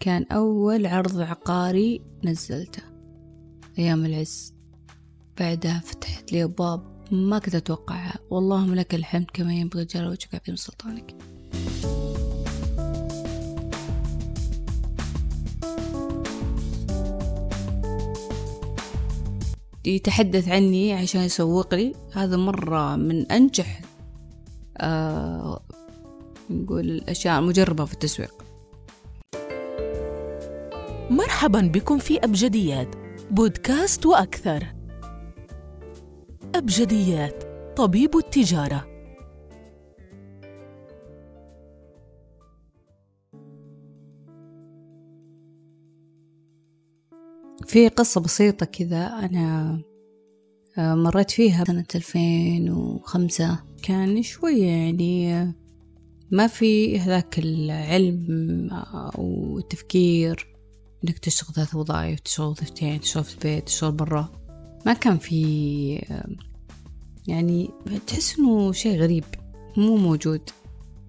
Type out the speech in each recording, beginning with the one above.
كان أول عرض عقاري نزلته أيام العز. بعدها فتحت لي أبواب ما كنت أتوقعها. واللهم لك الحمد كما ينبغي جل وجهك عظيم سلطانك. يتحدث عني عشان يسوق لي. هذا مرة من أنجح آه نقول الأشياء المجربة في التسويق. مرحبا بكم في أبجديات بودكاست وأكثر. أبجديات طبيب التجارة. في قصة بسيطة كذا أنا آه، مريت فيها سنة 2005 كان شوية يعني آه، ما في هذاك العلم أو التفكير. إنك تشتغل ثلاث وظائف تشتغل وظيفتين تشتغل في البيت تشتغل برا. ما كان في يعني تحس إنه شيء غريب مو موجود.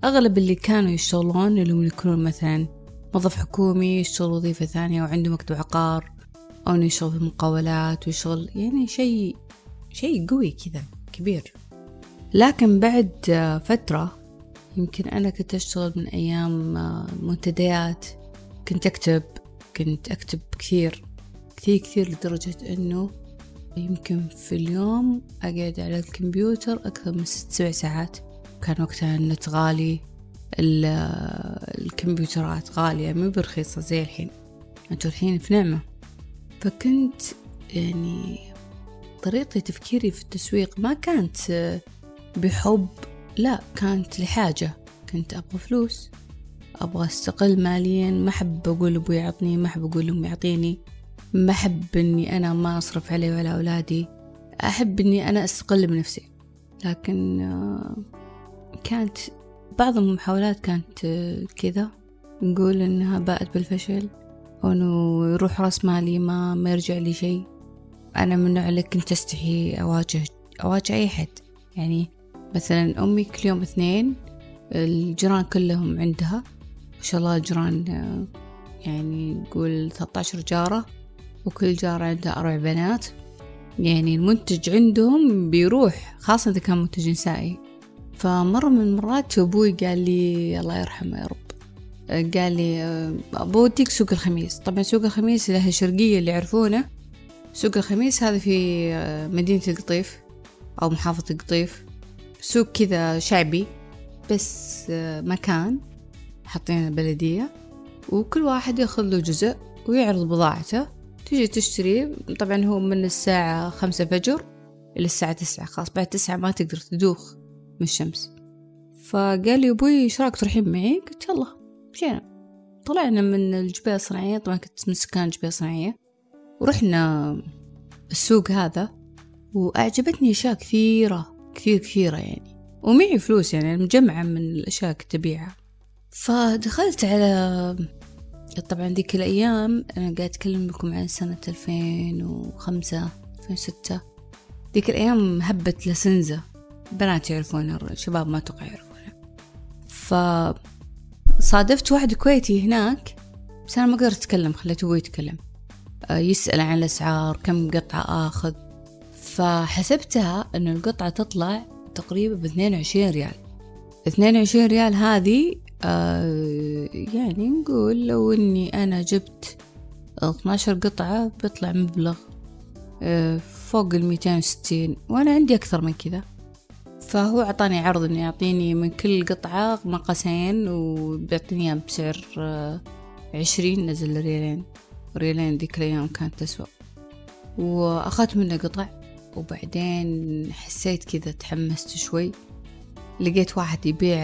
أغلب اللي كانوا يشتغلون اللي هم يكونون مثلا موظف حكومي يشتغل وظيفة ثانية وعنده مكتب عقار أو إنه يشتغل في المقاولات ويشتغل يعني شيء شيء قوي كذا كبير. لكن بعد فترة يمكن أنا كنت أشتغل من أيام منتديات كنت أكتب كنت أكتب كثير كثير كثير لدرجة أنه يمكن في اليوم أقعد على الكمبيوتر أكثر من ست سبع ساعات. كان وقتها النت غالي الكمبيوترات غالية مو برخيصة زي الحين. أنتوا الحين في نعمة. فكنت يعني طريقة تفكيري في التسويق ما كانت بحب لا كانت لحاجة. كنت أبغى فلوس. أبغى أستقل ماليا ما أحب أقول أبوي يعطني ما أحب أقول أمي يعطيني ما أحب إني أنا ما أصرف علي وعلى أولادي. أحب إني أنا أستقل بنفسي. لكن آه، كانت بعض المحاولات كانت آه، كذا. نقول إنها باءت بالفشل. أو إنه يروح رأس مالي ما ما يرجع لي شيء. أنا من النوع اللي كنت أستحي أواجه أواجه أي حد. يعني مثلا أمي كل يوم اثنين الجيران كلهم عندها. ما شاء الله الجيران يعني نقول 13 جارة وكل جارة عندها أربع بنات. يعني المنتج عندهم بيروح خاصة إذا كان منتج نسائي. فمرة من المرات أبوي قال لي الله يرحمه يا رب. قال لي بوديك سوق الخميس. طبعا سوق الخميس له الشرقية اللي يعرفونه. سوق الخميس هذا في مدينة القطيف أو محافظة القطيف. سوق كذا شعبي بس مكان. حاطين البلدية وكل واحد ياخذ له جزء ويعرض بضاعته. تجي تشتري طبعا هو من الساعة خمسة فجر إلى الساعة تسعة خلاص بعد تسعة ما تقدر تدوخ من الشمس. فقال لي أبوي إيش رأيك تروحين معي؟ قلت يلا. مشينا. طلعنا من الجبال الصناعية طبعا كنت من سكان الجبال الصناعية ورحنا السوق هذا وأعجبتني أشياء كثيرة كثير كثيرة يعني. ومعي فلوس يعني مجمعة من الأشياء كنت أبيعها. فدخلت على طبعا ذيك الأيام أنا قاعد أتكلم لكم عن سنة ألفين وخمسة ألفين وستة. ذيك الأيام هبة لسنزة بنات يعرفونها الشباب ما أتوقع يعرفونها فصادفت واحد كويتي هناك بس أنا ما قدرت أتكلم خليته هو يتكلم. آه، يسأل عن الأسعار كم قطعة آخذ. فحسبتها أن القطعة تطلع تقريبا باثنين وعشرين ريال. اثنين وعشرين ريال هذه آه يعني نقول لو إني أنا جبت 12 قطعة بيطلع مبلغ آه فوق الميتين وستين وأنا عندي أكثر من كذا. فهو أعطاني عرض إنه يعطيني من كل قطعة مقاسين وبيعطيني بسعر آه عشرين نزل ريالين. ريالين ذيك الأيام كانت تسوى وأخذت منه قطع وبعدين حسيت كذا تحمست شوي. لقيت واحد يبيع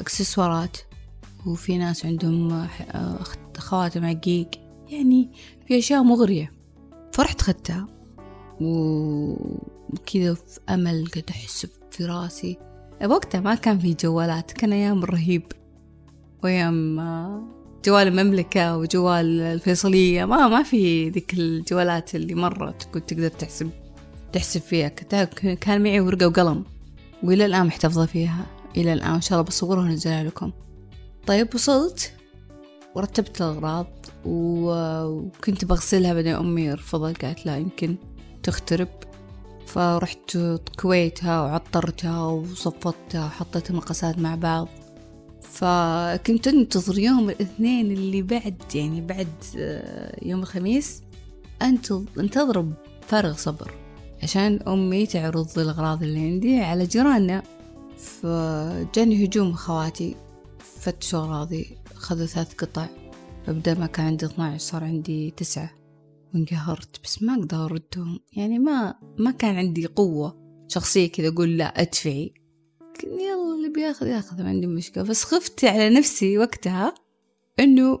اكسسوارات. وفي ناس عندهم خواتم عقيق. يعني في أشياء مغرية. فرحت خدتها. وكذا في أمل قد أحس في راسي. وقتها ما كان في جوالات. كان أيام رهيب. وأيام جوال المملكة وجوال الفيصلية. ما ما في ذيك الجوالات اللي مرة كنت تقدر تحسب تحسب فيها. كان معي ورقة وقلم. وإلى الآن محتفظة فيها. إلى الآن إن شاء الله بصورها ونزلها لكم. طيب وصلت؟ ورتبت الأغراض. وكنت بغسلها بعدين أمي رفضت. قالت لا يمكن تخترب. فرحت كويتها وعطرتها وصفطتها وحطيت المقاسات مع بعض. فكنت أنتظر يوم الاثنين اللي بعد يعني بعد آه، يوم الخميس أنتظر بفارغ صبر. عشان أمي تعرض الأغراض اللي عندي على جيراننا. فجاني هجوم خواتي. فتشوا أغراضي. خذوا ثلاث قطع. فبدل ما كان عندي 12 صار عندي تسعة. وانقهرت. بس ما أقدر أردهم. يعني ما ما كان عندي قوة شخصية كذا أقول لا أدفعي. يلا اللي بياخذ ياخذ ما عندي مشكلة. بس خفت على نفسي وقتها إنه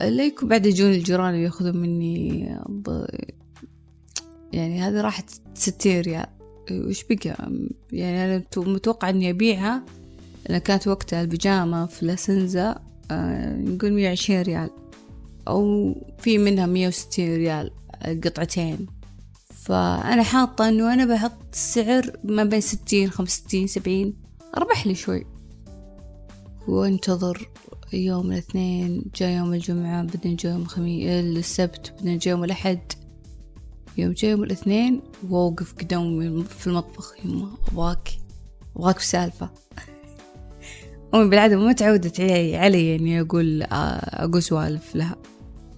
لا يكون بعد يجون الجيران ويأخذون مني. يعني هذه راحت ستين ريال وش بقى؟ يعني أنا متوقع إني أبيعها. أنا كانت وقتها البيجامة في لاسنزا آه، نقول مية وعشرين ريال. أو في منها مية وستين ريال قطعتين. فأنا حاطة إنه أنا بحط السعر ما بين ستين خمسة سبعين. أربح لي شوي. وانتظر يوم الاثنين جاء يوم الجمعة بعدين جاء يوم الخميس السبت بعدين جاء يوم الأحد. يوم جاء يوم الاثنين وأوقف قدام في المطبخ يما أبغاك أبغاك بسالفة. أمي بالعادة ما تعودت علي, علي إني أقول أقول سوالف لها.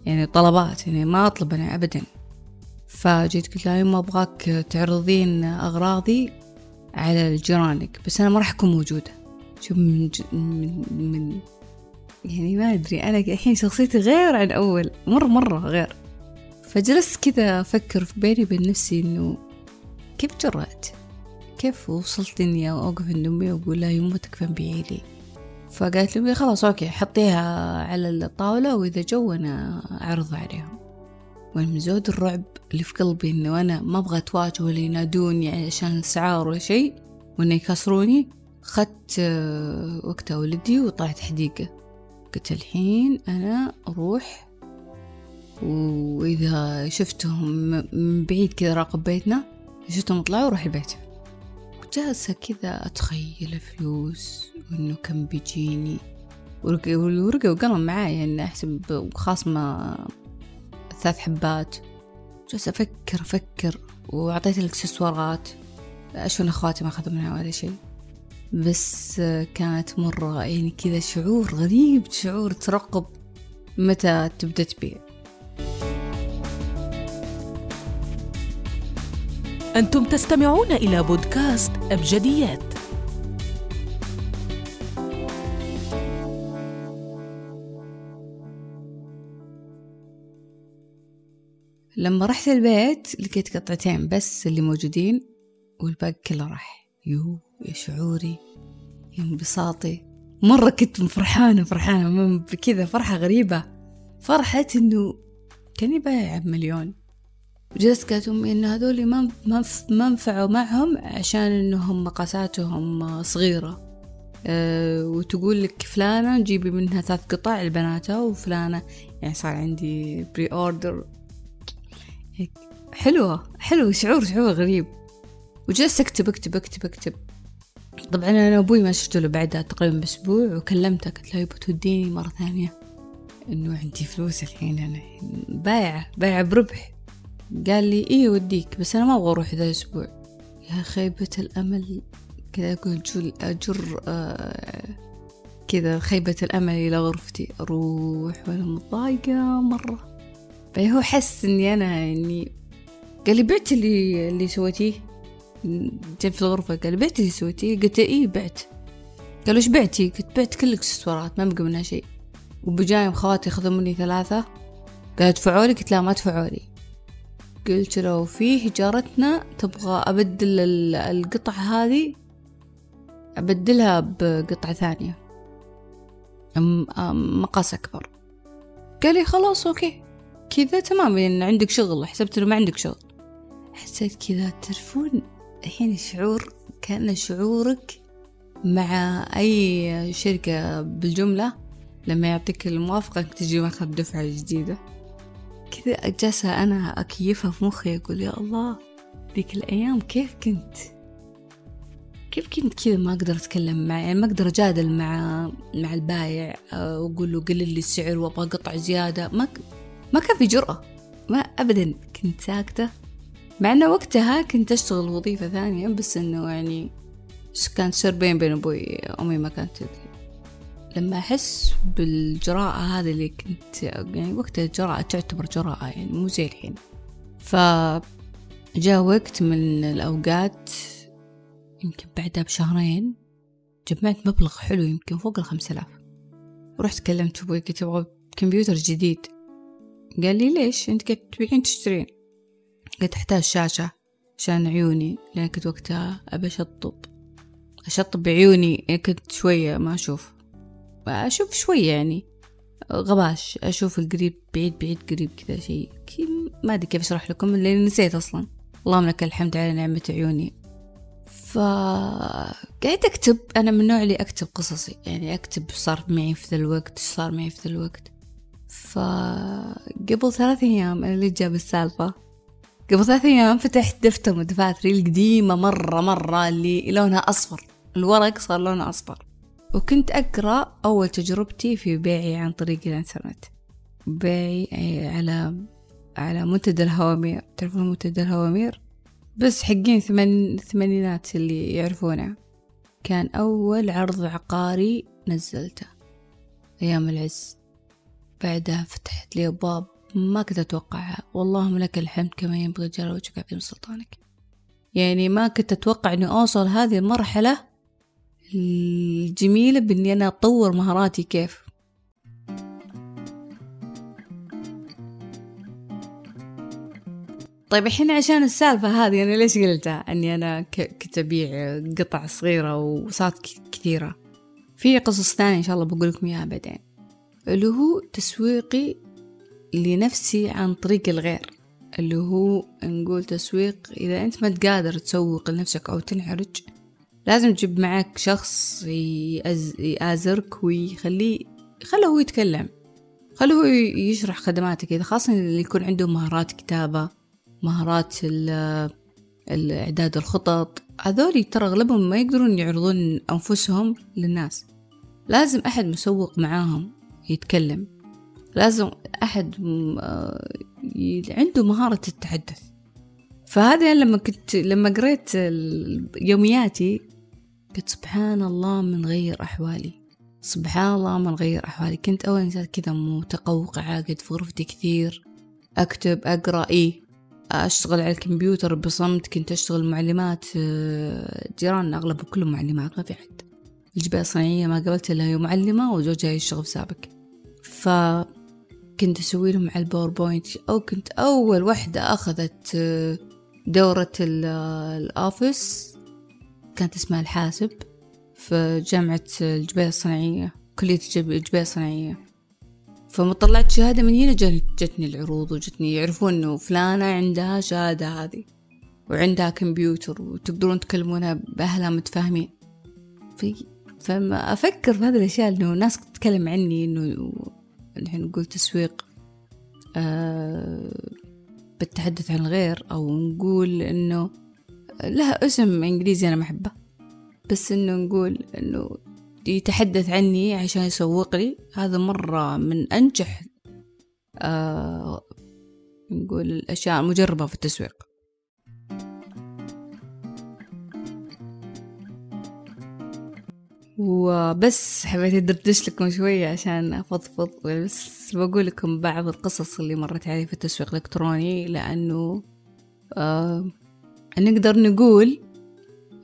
يعني طلبات يعني ما أطلب أنا أبدا. فجيت قلت لها يما أبغاك تعرضين أغراضي على جيرانك بس أنا ما راح أكون موجودة. شوف من, من, من يعني ما أدري. أنا الحين شخصيتي غير عن أول مرة مرة غير. فجلست كذا أفكر في بيني وبين نفسي إنه كيف جرأت؟ كيف وصلت إني أوقف عند أمي وأقول لها يمه تكفى بيعي لي فقالت لي خلاص أوكي حطيها على الطاولة وإذا جو أنا أعرضها عليهم. وأنا من زود الرعب اللي في قلبي إنه أنا ما أبغى أتواجه ولا ينادوني عشان الأسعار ولا شيء وإنه يكسروني. خدت آه، وقتها ولدي وطلعت حديقة. قلت الحين أنا أروح وإذا شفتهم من بعيد كذا راقب بيتنا شفتهم طلعوا وروح البيت. جالسة كذا أتخيل فلوس وإنه كم بيجيني. ورقة وقلم معايا يعني أحسب خاصمة ثلاث حبات. جالسة أفكر أفكر وأعطيت الإكسسوارات. أشوف أخواتي ما أخذوا منها ولا شيء. بس كانت مرة يعني كذا شعور غريب شعور ترقب. متى تبدأ تبيع؟ أنتم تستمعون إلى بودكاست أبجديات. لما رحت البيت لقيت قطعتين بس اللي موجودين والباقي كله راح. يو يا شعوري يا انبساطي. مرة كنت فرحانة فرحانة بكذا فرحة غريبة. فرحة إنه كاني بايعة بمليون وجلست قالت أمي إن هذول ما ما انفعوا معهم عشان إنهم مقاساتهم صغيرة. أه وتقول لك فلانة جيبي منها ثلاث قطع لبناتها وفلانة يعني صار عندي pre-order حلوة حلو شعور شعور غريب. وجلست أكتب أكتب أكتب أكتب. طبعا أنا أبوي ما شفت له بعدها تقريبا بأسبوع وكلمته قلت له يبا توديني مرة ثانية. إنه عندي فلوس الحين أنا بايعة بايعة بربح. قال لي إيه وديك بس أنا ما أبغى أروح ذا الأسبوع. يا خيبة الأمل كذا أقول جل أجر آه كذا خيبة الأمل إلى غرفتي. أروح وأنا متضايقة مرة. فهو حس إني أنا يعني قال لي بعت اللي اللي سويتيه. جاب في الغرفة قال بعت اللي سويتيه؟ قلت إيه بعت. قال إيش بعتي؟ قلت بعت كل الإكسسوارات ما بقى منها شيء. وبجايم خواتي ياخذون مني ثلاثة. قال تدفعوا لي قلت لا ما تدفعوا لي قلت له فيه جارتنا تبغى أبدل القطع هذه أبدلها بقطعة ثانية. مقاس أكبر. قال لي خلاص أوكي. كذا تمام يعني عندك شغل. حسبت إنه ما عندك شغل. حسيت كذا تعرفون الحين شعور كأن شعورك مع أي شركة بالجملة لما يعطيك الموافقة إنك تجي ماخذ دفعة جديدة. كذا جالسة أنا أكيفها في مخي أقول يا الله ذيك الأيام كيف كنت؟ كيف كنت كذا ما أقدر أتكلم معه؟ يعني ما أقدر أجادل مع مع البايع آه، وأقول له قلل لي السعر وأبغى قطع زيادة. ما ك... ما كان في جرأة. ما أبدا كنت ساكتة. مع أنه وقتها كنت أشتغل وظيفة ثانية بس إنه يعني كان سر بين بين أبوي أمي ما كانت تدري. لما أحس بالجراءة هذه اللي كنت يعني وقتها الجراءة تعتبر جراءة يعني مو زي الحين. فجاء وقت من الأوقات يمكن بعدها بشهرين جمعت مبلغ حلو يمكن فوق الخمسة آلاف. ورحت كلمت أبوي قلت أبغى كمبيوتر جديد. قال لي ليش؟ أنت قلت تبيعين تشترين. قلت أحتاج شاشة عشان عيوني لأن كنت وقتها أبى أشطب. أشطب بعيوني يعني كنت شوية ما أشوف. أشوف شوية يعني. غباش أشوف القريب بعيد بعيد قريب كذا شيء. ما أدري كيف أشرح لكم لأني نسيت أصلا. اللهم لك الحمد على نعمة عيوني. فقعدت أكتب. أنا من النوع اللي أكتب قصصي. يعني أكتب صار معي في ذا الوقت صار معي في ذا الوقت. فقبل ثلاث أيام أنا اللي جاب السالفة؟ قبل ثلاث أيام فتحت دفتر من دفاتري القديمة مرة مرة اللي لونها أصفر. الورق صار لونه أصفر. وكنت أقرأ أول تجربتي في بيعي عن طريق الإنترنت. بيعي على على منتدى الهوامير. تعرفون منتدى الهوامير؟ بس حقين ثمان ثمانينات اللي يعرفونه. كان أول عرض عقاري نزلته أيام العز. بعدها فتحت لي أبواب ما كنت أتوقعها. واللهم لك الحمد كما ينبغي جل وجهك عظيم سلطانك. يعني ما كنت أتوقع أني أوصل هذه المرحلة الجميلة بإني أنا أطور مهاراتي كيف. طيب الحين عشان السالفة هذه أنا ليش قلتها؟ أني أنا كنت أبيع قطع صغيرة وصارت كثيرة. في قصص ثانية إن شاء الله بقول لكم إياها بعدين. اللي هو تسويقي لنفسي عن طريق الغير. اللي هو نقول تسويق إذا أنت ما تقادر تسوق لنفسك أو تنحرج لازم تجيب معك شخص يآزرك ويخليه خله هو يتكلم. خله هو يشرح خدماتك. إذا خاصة اللي يكون عنده مهارات كتابة مهارات الإعداد الخطط هذول ترى أغلبهم ما يقدرون يعرضون أنفسهم للناس. لازم أحد مسوق معاهم يتكلم. لازم أحد آه، عنده مهارة التحدث. فهذا لما كنت لما قريت يومياتي قلت سبحان الله من غير أحوالي. سبحان الله من غير أحوالي. كنت أول إنسان كذا متقوقعة قاعدة في غرفتي كثير. أكتب أقرأ إيه أشتغل على الكمبيوتر بصمت كنت أشتغل معلمات آه، جيراننا أغلبهم كلهم معلمات ما في حد. الجبال الصناعية ما قابلت إلا هي معلمة وزوجها يشتغل في سابق. فكنت أسوي لهم على ال PowerPoint. أو كنت أول وحدة أخذت آه، دورة ال Office. كانت اسمها الحاسب في جامعة الجبال الصناعية كلية الجبال الصناعية. فما طلعت شهادة من هنا جتني العروض وجتني يعرفون إنه فلانة عندها شهادة هذه وعندها كمبيوتر وتقدرون تكلمونها بأهلها متفاهمين. في فما أفكر في هذه الأشياء إنه ناس تتكلم عني إنه الحين نقول تسويق آه بالتحدث عن الغير أو نقول إنه لها اسم إنجليزي أنا ما أحبه. بس إنه نقول إنه يتحدث عني عشان يسوق لي هذا مرة من أنجح آه نقول الأشياء المجربة في التسويق. وبس حبيت أدردش لكم شوية عشان أفضفض بس بقول لكم بعض القصص اللي مرت علي في التسويق الإلكتروني لأنه آه نقدر نقول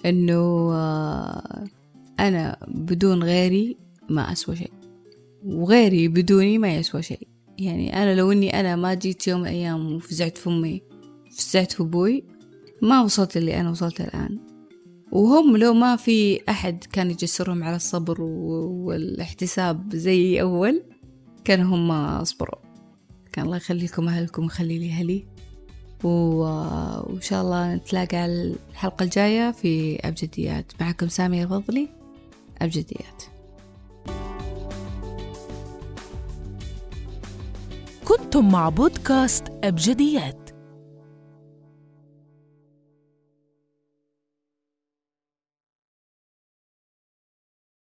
إنه آه أنا بدون غيري ما أسوى شيء. وغيري بدوني ما يسوى شيء. يعني أنا لو إني أنا ما جيت يوم من الأيام وفزعت في أمي فزعت في أبوي ما وصلت اللي أنا وصلت الآن. وهم لو ما في أحد كان يجسرهم على الصبر والاحتساب زي أول كانوا هم أصبروا. كان الله يخليكم أهلكم ويخلي لي أهلي. وإن شاء الله نتلاقى الحلقة الجاية في أبجديات. معكم سامية فضلي أبجديات. كنتم مع بودكاست أبجديات.